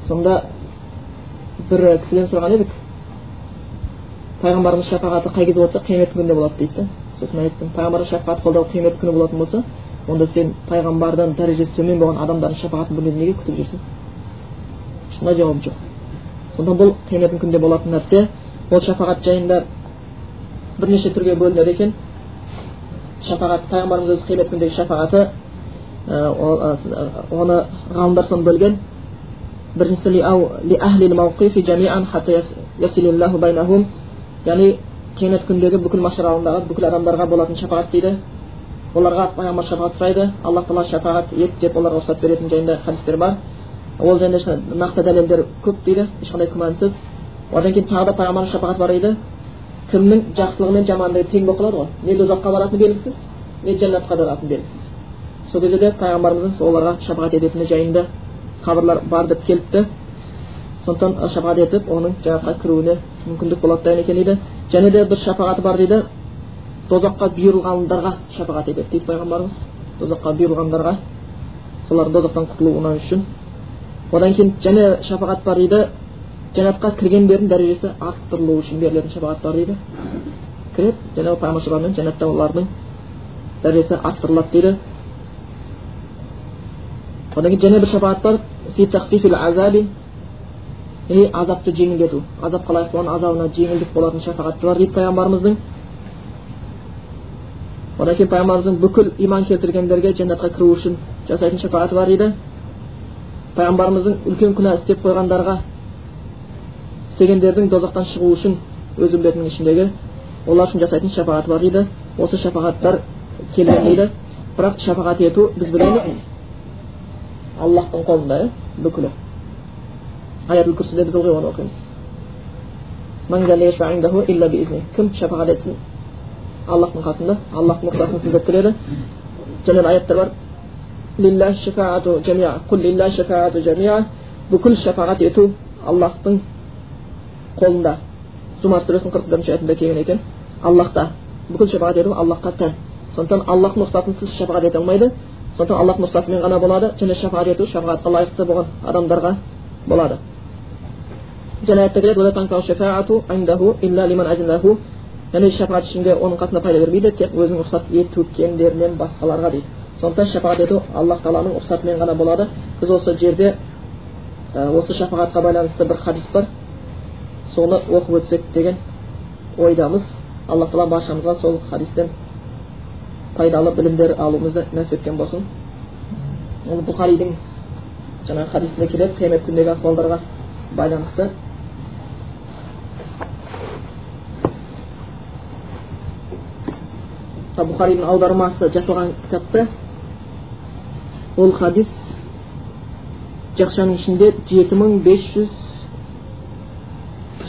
Сонда бір кісіден сұраған едік. Пайғамбарымыз шапағаты қай кезде болса қиямет күнінде болады дейді сосын айттым пайғамбардың шапағаты қолдау қиямет күні болатын болса онда сен пайғамбардан дәрежесі төмен болған адамдардың шапағатын бұл неге күтіп жүрсің? Ешқандай жауап жоқ. Сондықтан бұл қияметтің күнінде болатын нәрсе ол шапағат жайында бірнеше түрге бөлінеді екен шапағат пайғамбарымыз өзі қиямет күніндегі шапағаты оны ғалымдар соны бөлген біріншісі яғни қиямет күніндегі бүкіл машар алдындағы бүкіл адамдарға болатын шапағат дейді оларға пайғамбар шапағат сұрайды аллах тағала шапағат ет деп оларға рұқсат беретін жайында хадистер бар ол жайында нақты дәлелдер көп дейді ешқандай күмәнсіз одан кейін тағы да пайғамбардың шапағаты бар дейді кімнің жақсылығы мен жамандығы тең болып қалады ғой не тозаққа баратыны белгісіз не жәннатқа баратыны белгісіз сол кезде де пайғамбарымыздың оларға шапағат ететіні жайында хабарлар бар деп келіпті сондықтан шапағат етіп оның жәннатқа кіруіне мүмкіндік болады деген екен дейді және де бір шапағаты бар дейді тозаққа бұйырылғандарға шапағат етеді дейді пайғамбарымыз тозаққа бұйырылғандарға солардың тозақтан құтылуына үшін одан кейін және шапағат бар дейді жәннатқа кіргендердің дәрежесі арттырылу үшін берілетін шапағат бар дейді кіреді жаңағы пайғамбармен жәннатта олардың дәрежесі арттырылады дейді одан кейін және бір шапағат бар азапты жеңілдету азапқа лайық болған азабына жеңілдік болатын шапағаты бар дейді пайғамбарымыздың одан кейін пайғамбарымыздың бүкіл иман келтіргендерге жәннатқа кіру үшін жасайтын шапағаты бар дейді пайғамбарымыздың үлкен күнә істеп қойғандарға істегендердің тозақтан шығу үшін өз үмбетінің ішіндегі олар үшін жасайтын шапағаты бар дейді. Осы шапағаттар келген дейді. Бірақ шапағат ету біз білеміз. Аллахтың қолында иә бүкілі. Аятул күрсіде біз ылғи оны оқимыз кім шапағат етсін аллахтың қасында аллахтың рұқсатынсыз деп келеді және аяттар бар. Бүкіл шапағат ету аллахтың қолында. Зумар сүресінің қырық бірінші аятында келген екен. Аллахта. Бүкіл шапағат ету аллахқа тән. Сондықтан аллахтың рұқсатынсыз шапағат ете алмайды. Сондықтан аллахтың рұқсатымен ғана болады және шапағат ету шапағатқа лайықты болған адамдарға болады. Және шапағат ішінде оның қасында пайда бермейді тек өзінің рұқсат еткендерінен басқаларға дейді. Сондықтан шапағат ету аллах тағаланың рұқсатымен ғана болады. Біз осы жерде осы шапағатқа байланысты бір хадис бар. Соны оқып өтсек деген ойдамыз. Алла тағала баршамызға сол хадистен пайдалы білімдер алуымызды нәсіп еткен болсын. Ол бұхаридің жаңағы хадисінде келеді қиямет күніндегі ахуалдарға байланысты. Бұхаридің аудармасы жасалған кітапта ол хадис жақшаның ішінде жеті мың бес жүз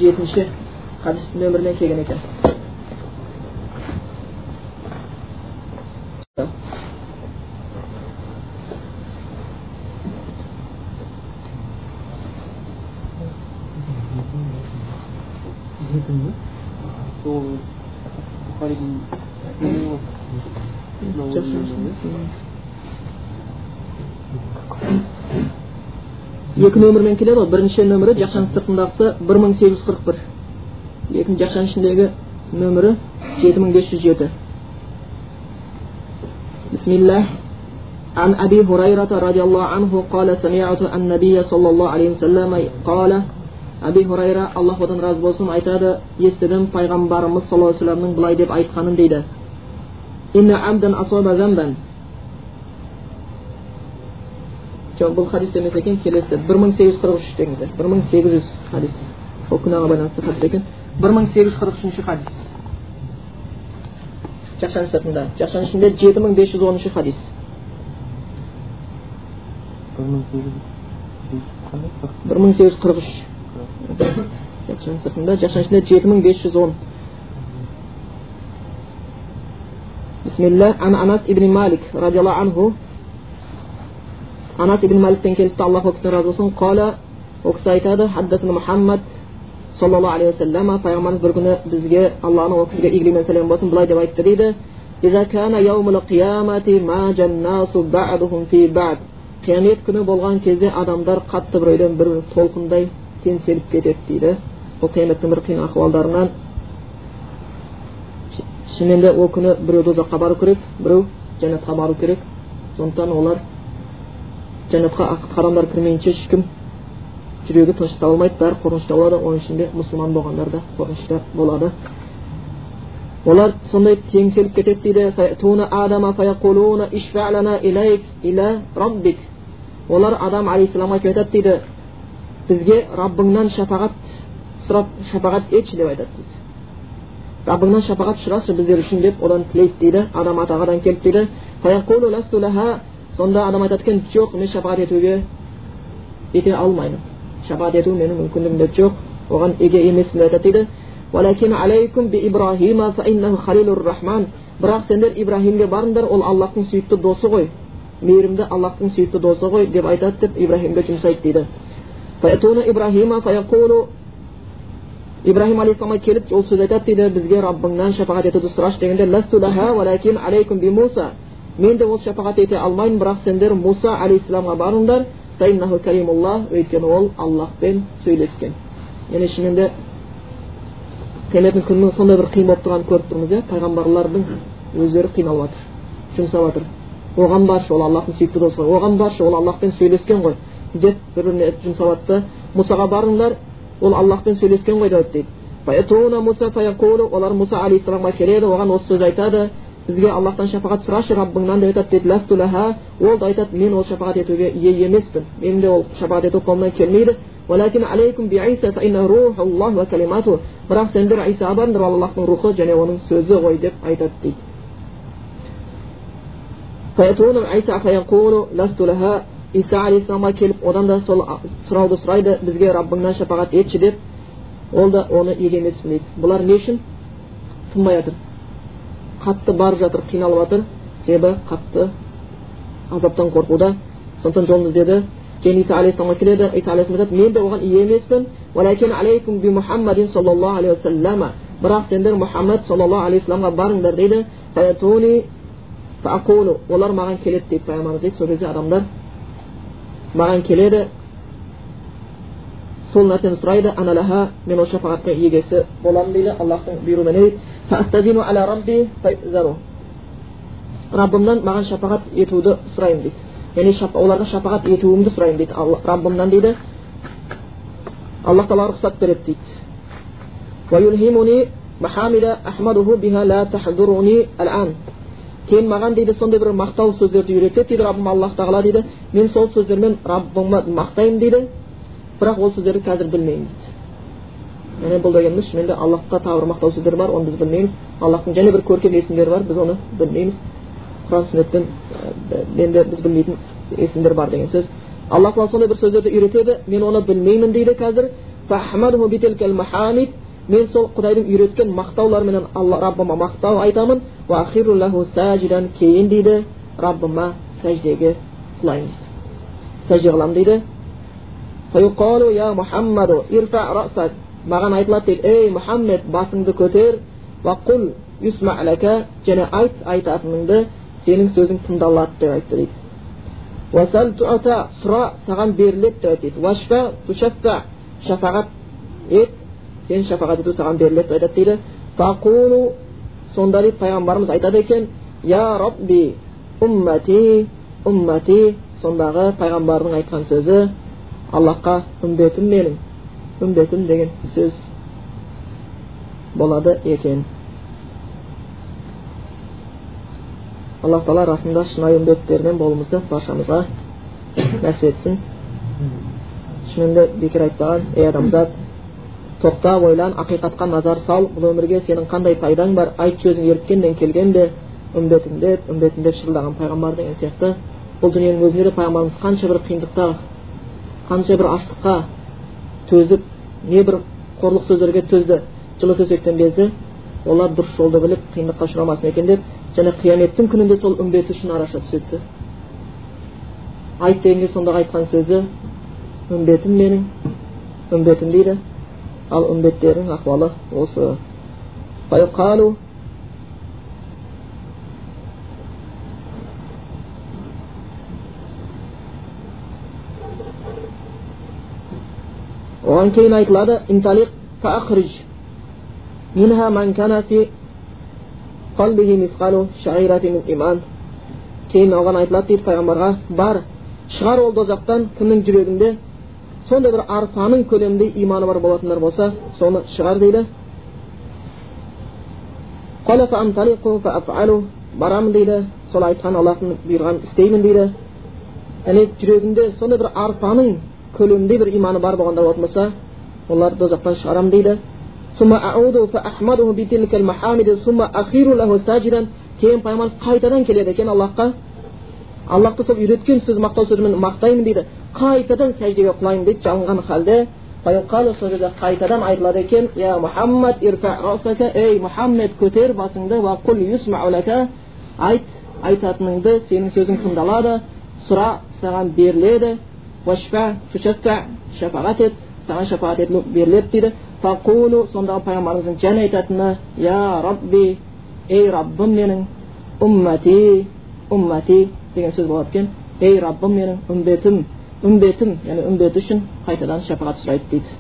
жетінші хадис нөмірімен келген екен екі нөмірмен келеді ғой бірінші нөмірі жақшаның сыртындағысы бір мың сегіз жүз қырық бір екінші жақшаның ішіндегі нөмірі жеті мың бес жүз жеті бисмиллах عن أبي هريرة رضي الله عنه قال سمعت النبي صلى الله عليه وسلم قال أبي هريرة الله одан разы болсын айтады естідім пайғамбарымыз саллаллаху алейхи вассаламның былай деп айтқанын дейді жоқ бұл хадис емес екен келесі бір мың сегіз жүз қырық үш деңіздер бір мың сегіз жүз хадис ол күнәға байланысты хадис екен бір мың сегіз жүз қырық үшінші хадис жақшаның сыртында жақшаның ішінде жеті мың бес жүз оныншы хадис бір мың сегіз жүз қырық үш жақшаның сыртында жақшаның ішінде жеті мың бес жүз он бисмилля ан анас ибн малик радиаллаху анху анас ибн маликтен келіпті аллах ол кісіден разы болсын қала ол кісі айтады хаддасына мұхаммад саллаллаху алейхи уассалам пайғамбарымыз бір күні бізге алланың ол кісіге игілігі мен сәлемі болсын былай деп айтты дейді қиямет күні болған кезде адамдар қатты біреуден бір толқындай теңселіп кетеді дейді ол қияметтің бір қиын ахуалдарынан шынымен де ол күні біреу тозаққа бару керек біреу жәннатқа бару керек сондықтан олар жәннатқа адамдар кірмейінше ешкім жүрегі тыныштап алмайды. Бәрі қорқынышта болады. Оның ішінде мұсылман болғандар да қорқынышта болады. Олар сондай теңселіп кетеді дейді. Олар адам алейхисаламға келіп айтады дейді. Бізге раббыңнан шапағат сұрап шапағат етші деп айтады дейді. Раббыңнан шапағат сұрашы біздер үшін деп одан тілейді дейді. Адам атағадан келіп дейді. Сонда адам айтады екен жоқ мен шапағат етуге ете алмаймын. Шапағат ету менің мүмкіндігімде жоқ оған еге емеспін деп айтады дейді. Бірақ сендер ибраһимге барыңдар ол аллахтың сүйікті досы ғой. Мейірімді аллахтың сүйікті досы ғой деп айтады деп ибраһимге жұмсайды дейді. Ибраһим алейхисаламға келіп ол сөз айтады дейді. Бізге раббыңнан шапағат етуді сұрашы дегенде мен де ол шапағат ете алмаймын бірақ сендер мұса алейхисаламға барыңдар өйткені ол аллахпен сөйлескен яғни шынымен де қияметтің күнінің сондай бір қиын болып тұрғанын көріп тұрмыз иә пайғамбарлардың өздері қиналып жатыр жұмсап жатыр оған баршы ол аллахтың сүйікті досы ғой оған баршы ол аллахпен сөйлескен ғой деп бір біріне жұмсап жатты мұсаға барыңдар ол аллахпен сөйлескен ғой деп дейді олар мұса алейхисаламға келеді оған осы сөз айтады бізге аллахтан шапағат сұрашы раббыңнан деп айтады дейді ол да айтады мен ол шапағат етуге ие емеспін менің де ол шапағат ету қолымнан келмейді. Бірақ сендер иса барыңдар ол аллахтың рухы және оның сөзі ғой деп айтады дейді. Иса алейхисаламға келіп одан да сол сұрауды сұрайды бізге раббыңнан шапағат етші деп. Ол да оны ие емеспін дейді бұлар не үшін? Тынбай жатыр қатты барып жатыр қиналып жатыр. Себебі қатты азаптан қорқуда. Сондықтан жолын іздеді. Кейін иса алейхисаламға келеді. Иса алейхисалам айтады мен де оған ие емеспін. Бірақ сендер мұхаммад саллаллаху алейхи вассаламға барыңдар дейді. Олар маған келеді дейді пайғамбарымыз дейді. Сол кезде адамдар маған келеді. Сол нәрсені сұрайды аналаха мен ол шапағаттың егесі боламын дейді аллахтың бұйрығымен раббымнан маған шапағат етуді сұраймын дейді. Яғни оларға шапағат етуімді сұраймын дейді. Раббымнан дейді. Аллах тағала рұқсат береді дейді. Кейін маған дейді сондай бір мақтау сөздерді үйретеді дейді раббым аллах тағала дейді. Мен сол сөздермен раббымды мақтаймын дейді. Бірақ ол сөздерді қазір білмеймін дейді бұл дегеніміз шынымен де аллахқа тағы мақтау сөздер бар оны біз білмейміз. Аллахтың және бір көркем есімдері бар біз оны білмейміз. Құран сүннеттен енді біз білмейтін есімдер бар деген сөз. Алла тағала сондай бір сөздерді үйретеді мен оны білмеймін дейді қазір. Мен сол құдайдың үйреткен мақтауларыменен алла раббыма мақтау айтамын. Кейін дейді раббыма сәждеге құлаймын дейді сәжде қыламын дейді. Маған айтылады дейді ей мұхаммед басыңды көтер және айт айтатыныңды сенің сөзің тыңдалады деп айтты дейді сұра саған беріледі деп айтты дейді шафағат ет сен шапағат ету саған беріледі деп айтады дейді фақулу сонда дейді пайғамбарымыз айтады екен я робби уммати уммати сондағы пайғамбардың айтқан сөзі аллахқа үмбетім менің үмбетім деген сөз болады екен аллах тағала расында шынайы үмбеттерінен болуымызды баршамызға нәсіп етсін шынында бекер айтпаған ей адамзат тоқта ойлан ақиқатқа назар сал бұл өмірге сенің қандай пайдаң бар айт сөзің ерткеннен келген бе үмбетім деп үмбетім деп шырылдаған пайғамбар деген сияқты бұл дүниенің өзінде де пайғамбарымыз қанша бір қиындықта қанша бір аштыққа төзіп не бір қорлық сөздерге төзді жылы төсектен безді олар дұрыс жолды біліп қиындыққа ұшырамасын екен деп және қияметтің күнінде сол үмбеті үшін араша түседі. Айт дегенде сондағы айтқан сөзі үмбетім менің үмбетім дейді ал үмбеттердің ахуалы осы. Оған кейін айтылады кейін оған айтылады дейді пайғамбарға бар шығар ол дозақтан кімнің жүрегінде сондай бір арпаның көлеміндей иманы бар болатындар болса соны шығар дейді барамын дейді сол айтқан аллахтың бұйырғанын істеймін дейді яғни жүрегінде сондай бір арпаның көлеміндей бір иманы бар болғандар болатын болса олар дозақтан шығарамын дейді кейін пайғамбарымыз қайтадан келеді екен аллахқа аллахты сол үйреткен сөз мақтау сөзімен мақтаймын дейді қайтадан сәждеге құлаймын дейді жалынған халде сол жерде қайтадан айтылады екен я мұхаммад ей мұхаммед көтер басыңды айт айтатыныңды сенің сөзің тыңдалады сұра саған беріледі واشفع تشفع shafaat et sana shafaat etmek beriletdir. Fakulu sonda peygamberimizin يا aytatını يا رب، ey Rabbim mening ummati ummati degan so'z bo'lar ekan. Ey Rabbim mening ummetim ummetim ya'ni ummet uchun qaytadan shafaat so'raydi deydi.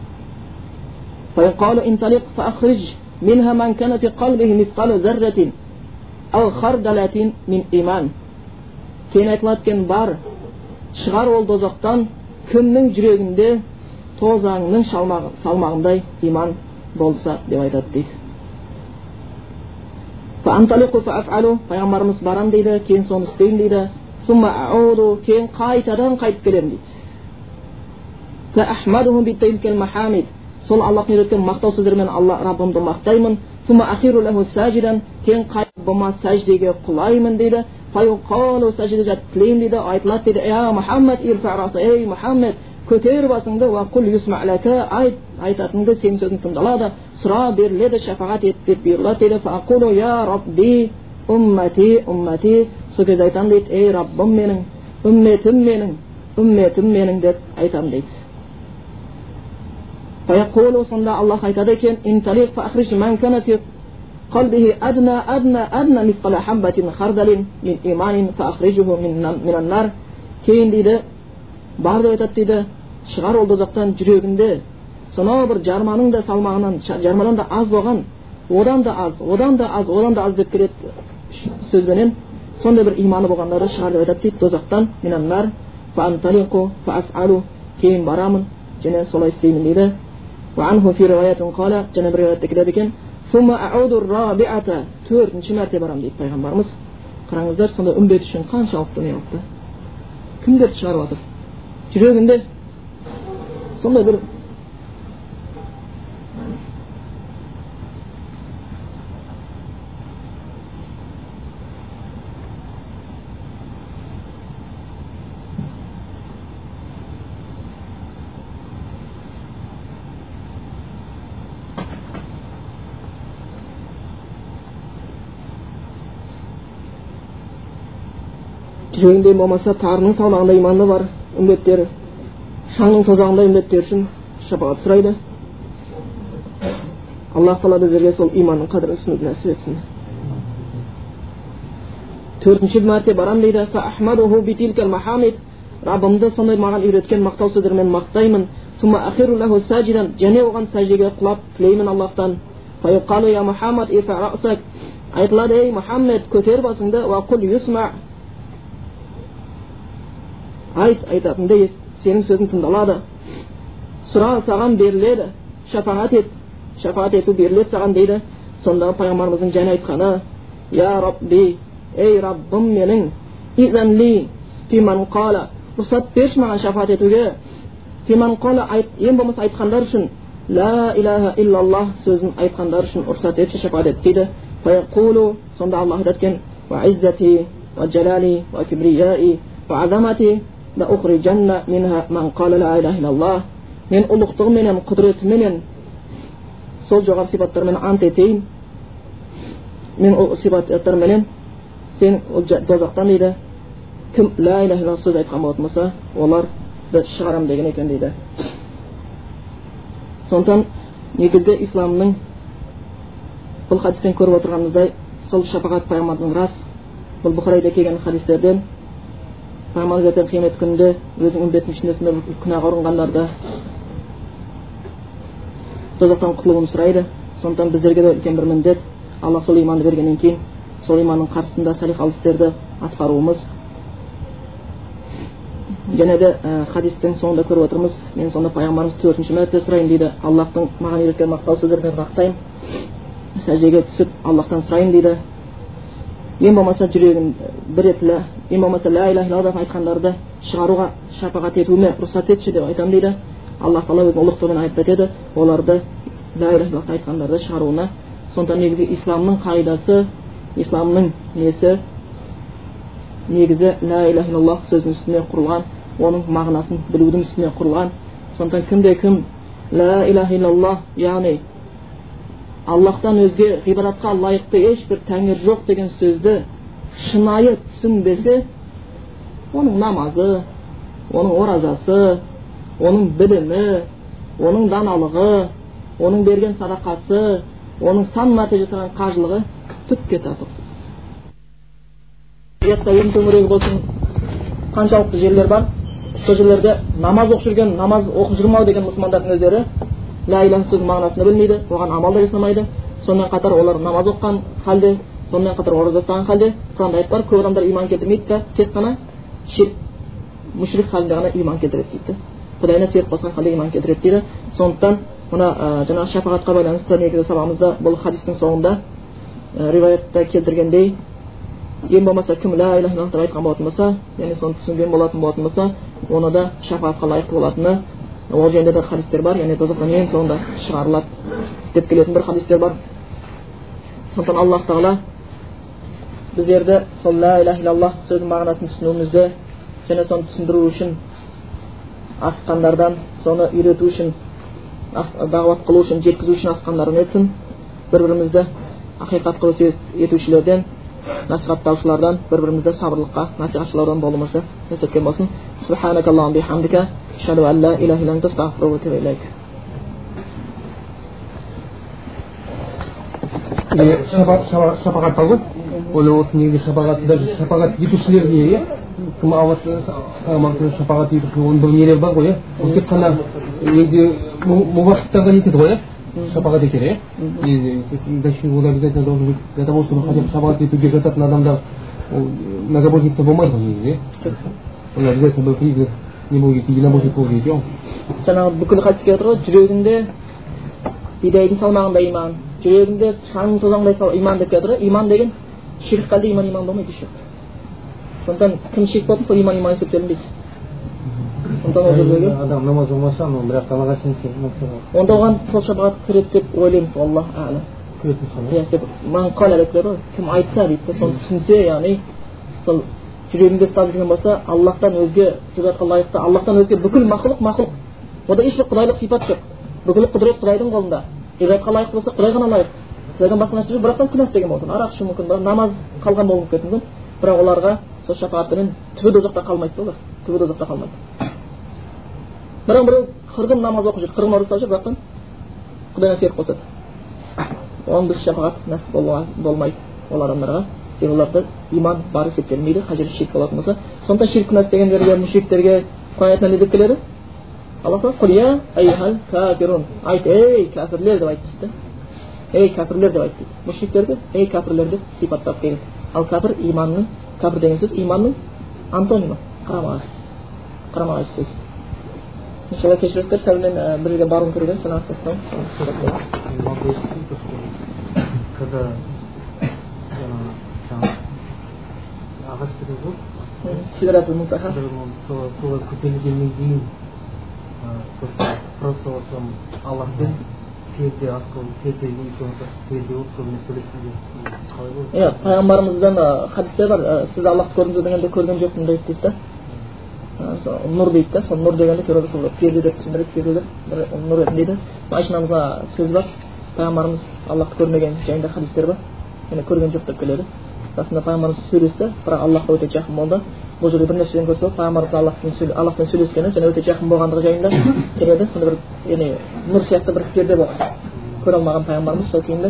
فيقال انطلق فأخرج منها من كان في قلبه مثقال ذرة أو خردلة من إيمان. Keyin aytilayotgan bar шығар ол дозақтан кімнің жүрегінде тозаңның салмағындай иман болса деп айтады дейді. Пайғамбарымыз барам дейді кейін соны істеймін дейді. Кейін қайтадан қайтып келемін дейді. Сол аллахтың үйреткен мақтау сөздермен алла раббымды мақтаймын. Кейін раббыма сәждеге құлаймын дейді сәждеде жатып тілеймін дейді айтылады дейді я мұхаммад ей мұхаммед көтер басыңды айт айтатынды сенің сөзің тыңдалады сұра беріледі шапағат ет деп бұйырылады дейді я рабби уммати уммати сол кезде айтамын дейді ей раббым менің үмметім менің үмметім менің деп айтамын дейді فيقول сонда аллах айтады екен انطلق فأخرج من كان في قلبه أدنى أدنى أدنى مثقال حبة خردل من إيمان فأخرجه من النار кейін дейді бар деп айтады дейді шығар ол дозақтан жүрегінде сонау бір жарманың да салмағынан жармадан да аз болған одан да аз одан да аз одан да аз деп келеді сөзбенен сондай бір иманы болғандарды шығар деп айтады дейді дозақтан минаннар кейін барамын және солай істеймін дейді وعنه في رواية قال және бір риwayatта келеді екен төртінші мәрте барамын дейді пайғамбарымыз қараңыздар сонда үмбет үшін қаншалықты неғылыпты кімдерді шығарып жатыр жүрегінде сондай бір жүрегінде болмаса тарының салмағында иманы бар үмбеттер шаңның тозағында үмбеттер үшін шапағат сұрайды. Аллах тағала біздерге сол иманның қадірін түсінуді нәсіп етсін. Төртінші мәрте барамын дейді. Раббымды сондай маған үйреткен мақтау сөздермен мақтаймын. Және оған сәждеге құлап тілеймін аллахтан. Айтылады ей мұхаммед көтер басыңды айт айтатынды сенің сөзің тыңдалады сұра саған беріледі шапағат ет шапағат ету беріледі саған дейді сонда пайғамбарымыздың және айтқаны я рабби ей раббым менің рұқсат берші маған шафаат етуге ең болмаса айтқандар үшін ла илаха иллаллах сөзін айтқандар үшін рұқсат етші шафаат ет дейді сонда аллах айтады екен لأخرجن منها من قال لا إله إلا الله мен ұлықтығыменен құдіретіменен сол жоғары сипаттармен ант етейін мен ол сипаттарменен сен тозақтан дейді кім ла иляха илlallah сөз айтқан болатын болса оларды шығарамын деген екен дейді сондықтан негізгі исламның бұл хадистен көріп отырғанымыздай сол шапағат пайғамбардың рас бұл бұхарайда келген хадистерден пайғамбарымыз ертең қиямет күнінде ішінде сондай бір күнәға ұрынғандарды тозақтан құтылуын сұрайды. Сондықтан біздерге де үлкен бір міндет алла сол иманды бергеннен кейін сол иманның қарсысында салихалы істерді атқаруымыз. Және де ә, хадистің соңында көріп отырмыз. Мен сонда пайғамбарымыз төртінші мәрте сұрайын дейді. Аллахтың маған үйреткен мақтау сөздерімен мақтаймын сәждеге түсіп аллахтан сұрайын дейді. Ең болмаса жүрегін бір рет ең болмаса ля иляха деп айтқандарды шығаруға шапағат етуіме рұқсат етші деп айтамын дейді. Аллах тағала өзінің ұлықтығымен еді оларды ля иляха илlallah айтқандарды шығаруына. Сондықтан негізі исламның қағидасы исламның несі негізі ля иляха илlallah сөзінің үстіне құрылған оның мағынасын білудің үстіне құрылған. Сондықтан кімде кім ля иляха илlallah яғни аллахтан өзге ғибадатқа лайықты ешбір тәңір жоқ деген сөзді шынайы түсінбесе оның намазы оның оразасы оның білімі оның даналығы оның берген садақасы оның сан мәрте жасаған қажылығы түкке татықсыз ең төңірегі болсын қаншалықты жерлер бар сол жерлерде намаз оқып жүрген намаз оқып жүрмін ау деген мұсылмандардың өздері лә иляха сөзінің мағынасын білмейді оған амал да жасамайды сонымен қатар олар намаз оқыған халде сонымен қатар ораза ұстаған халде құранда аят бар көп адамдар иман келтірмейді да тек қана ширк мүшрик халінде ғана иман келтіреді дейді құдайына серік қосқан халде иман келтіреді дейді сондықтан мына ә, жаңағы шапағатқа байланысты негізгі сабағымызда бұл хадистің соңында ә, келтіргендей ең болмаса кім ля иляха деп айтқан болатын болса яғни соны түсінген болатын болатын болса оны да шапағатқа лайықты болатыны ол жайында да хадистер бар яғни тозақтан ең соңында шығарылады деп келетін бір хадистер бар сондықтан аллах тағала біздерді сол ля иляха илlallah сөзінің мағынасын түсінуімізді және соны түсіндіру үшін асыққандардан соны үйрету үшін дағуат қылу үшін жеткізу үшін асыққандардан етсін бір бірімізді ақиқатқа өсиет етушілерден насихаттаушылардан бір бірімізді сабырлыққа насихатшылардан болуымызды нәсіп болсын шапағат бар ғой оны осы негізі шапағат даже шапағат етушілерге иә кім шапағат етуші оның бір нелері бар ғой иә ол тек қана негізі мубахтарға нетеді ғой иә шапағат етеді иә ол обязательно должен быть для того чтобы хотя бы шапағат етуге жататын адамдар ол многобожниктер болмайды ғой негізі иә ол обязательно бір признак не болу керек единобожник болу керек иә ол жаңағы бүкіл хадиске жатыр ғой жүрегінде бидайдың салмағында иман жүрегінде шаңның тозаңдай иман деп келе жатыр ғой иман деген ширк халде иман иман болмайды еш сондықтан кім ширк болсын сол иман иман есептелінбейді адам намаз оқымаса но бірақ аллаға сенсе онда оған сол шапағат кіреді деп ойлаймыз аллах әлі иә деп келеді ғой. Кім айтса дейді да соны түсінсе яғни сол жүрегінде ұстап жүрген болса аллахтан өзге ғибадатқа лайықты аллахтан өзге бүкіл мақұлық мақұлық онда ешбір құдайлық сипат жоқ. Бүкіл құдірет құдайдың қолында. Ғибадатқа лайықты болса құдай ғана лайық. Құдайдан басқа нәрсе жоқ бірақтан күнә істеген болуы мүмкін арақ ішу мүмкін намаз қалған болуы мүмкін. Бірақ оларға сол шапағатпенен түбі дозақта қалмайды да олар. Түбі дозақта қалмайды. Бірақ біреу қырғын намаз оқып жүр қырғын ораза ұстап жүр бірақтан құдайға серік қосады оған біз шапағат нәсіп болмайды ол адамдарға себебі оларда иман бар есептелмейді қай жерде ширк болатын болса сондықтан ширк күнә істегендерге мүшриктерге құран аятында не деп келеді алла тағала айт ей кәпірлер деп айт дейді ей кәпірлер деп айт дейді мүшриктерді ей кәпірлер деп сипаттап келді ал кәпір иманның кәпір деген сөз иманның антонимі қарама қарсы қарама қарсы сөз иншалла кешіріңіздер сәл мен бір жерге баруым керек еді соны когда ағаш деген ғой сидратул мунтаха солай көтерілгеннен кейін просто аллахпен перде арқылы перде перде болып сонымен қалай иә пайғамбарымыздан хадисте бар сіз аллахты көрдіңіз бе дегенде көрген жоқпын дейді дейді да нұр дейді да сол нұр дегенде кейбіреулер сол перде деп түсіндіреді кейбіреулер бір нұр дейді айша анамызға сөз бар пайғамбарымыз аллахты көрмеген жайында хадистер бар яғни көрген жоқ деп келеді расында пайғамбарымыз сөйлесті бірақ аллахқа өте жақын болды бұл жерде бір нәрседен көрсетіп пайғамбарымыз аллахпен аллахпен сөйлескені және өте жақын болғандығы жайында келеді сонда бір яғни нұр сияқты бір перде болған көре алмаған пайғамбарымыз сол күйінде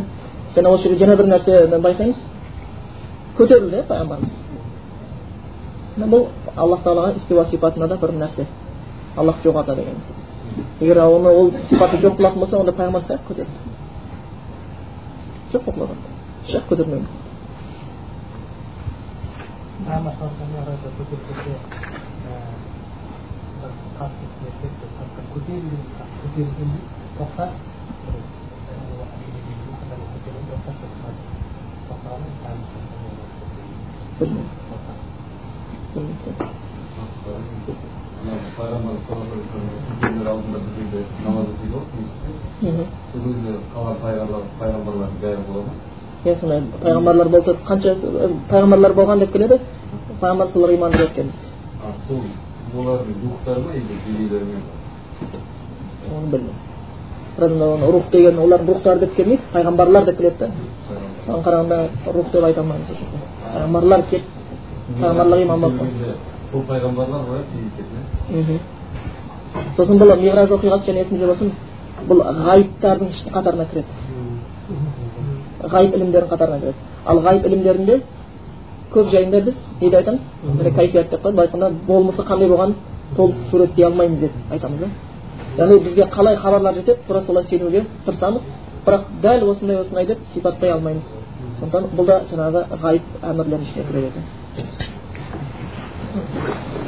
және осы жерде жаңа бір нәрсені байқаймыз көтерілді иә пайғамбарымыз бұл аллах тағалаға истиуа сипатына да бір нәрсе аллах жоғарыда деген егер оны ол сипаты жоқ қылатын болса онда пайғамбар қаяққа көтерді жоқ көтерілген тоқса пайғамбар саллаллаху алдында ма иә сондай пайғамбарлар болды қанша пайғамбарлар болған деп келеді пайғамбар соларға иман еткен сол олардың рухтары ма или денелері ме оны білмеймін оны рух деген олардың рухтары деп келмейді пайғамбарлар деп келеді да соған қарағанда рух деп айта алмаймыз пайғамбарлар келді пайғамбарларға иман болып бұл пайғамбарлар ғой кездесетін сосын бұл миғраж оқиғасы және есіңізде болсын бұл ғайыптардың қатарына кіреді ғайып ілімдердің қатарына кіреді ал ғайып ілімдерінде көп жайында біз неде айтамыз міне кайфият деп қояды былай айтқанда болмысы қандай болғанын толық суреттей алмаймыз деп айтамыз да яғни бізге қалай хабарлар жетеді тура солай сенуге тырысамыз бірақ дәл осындай осындай деп сипаттай алмаймыз сондықтан бұл да жаңағы ғайып әмірлердің ішіне кіреді Thank you.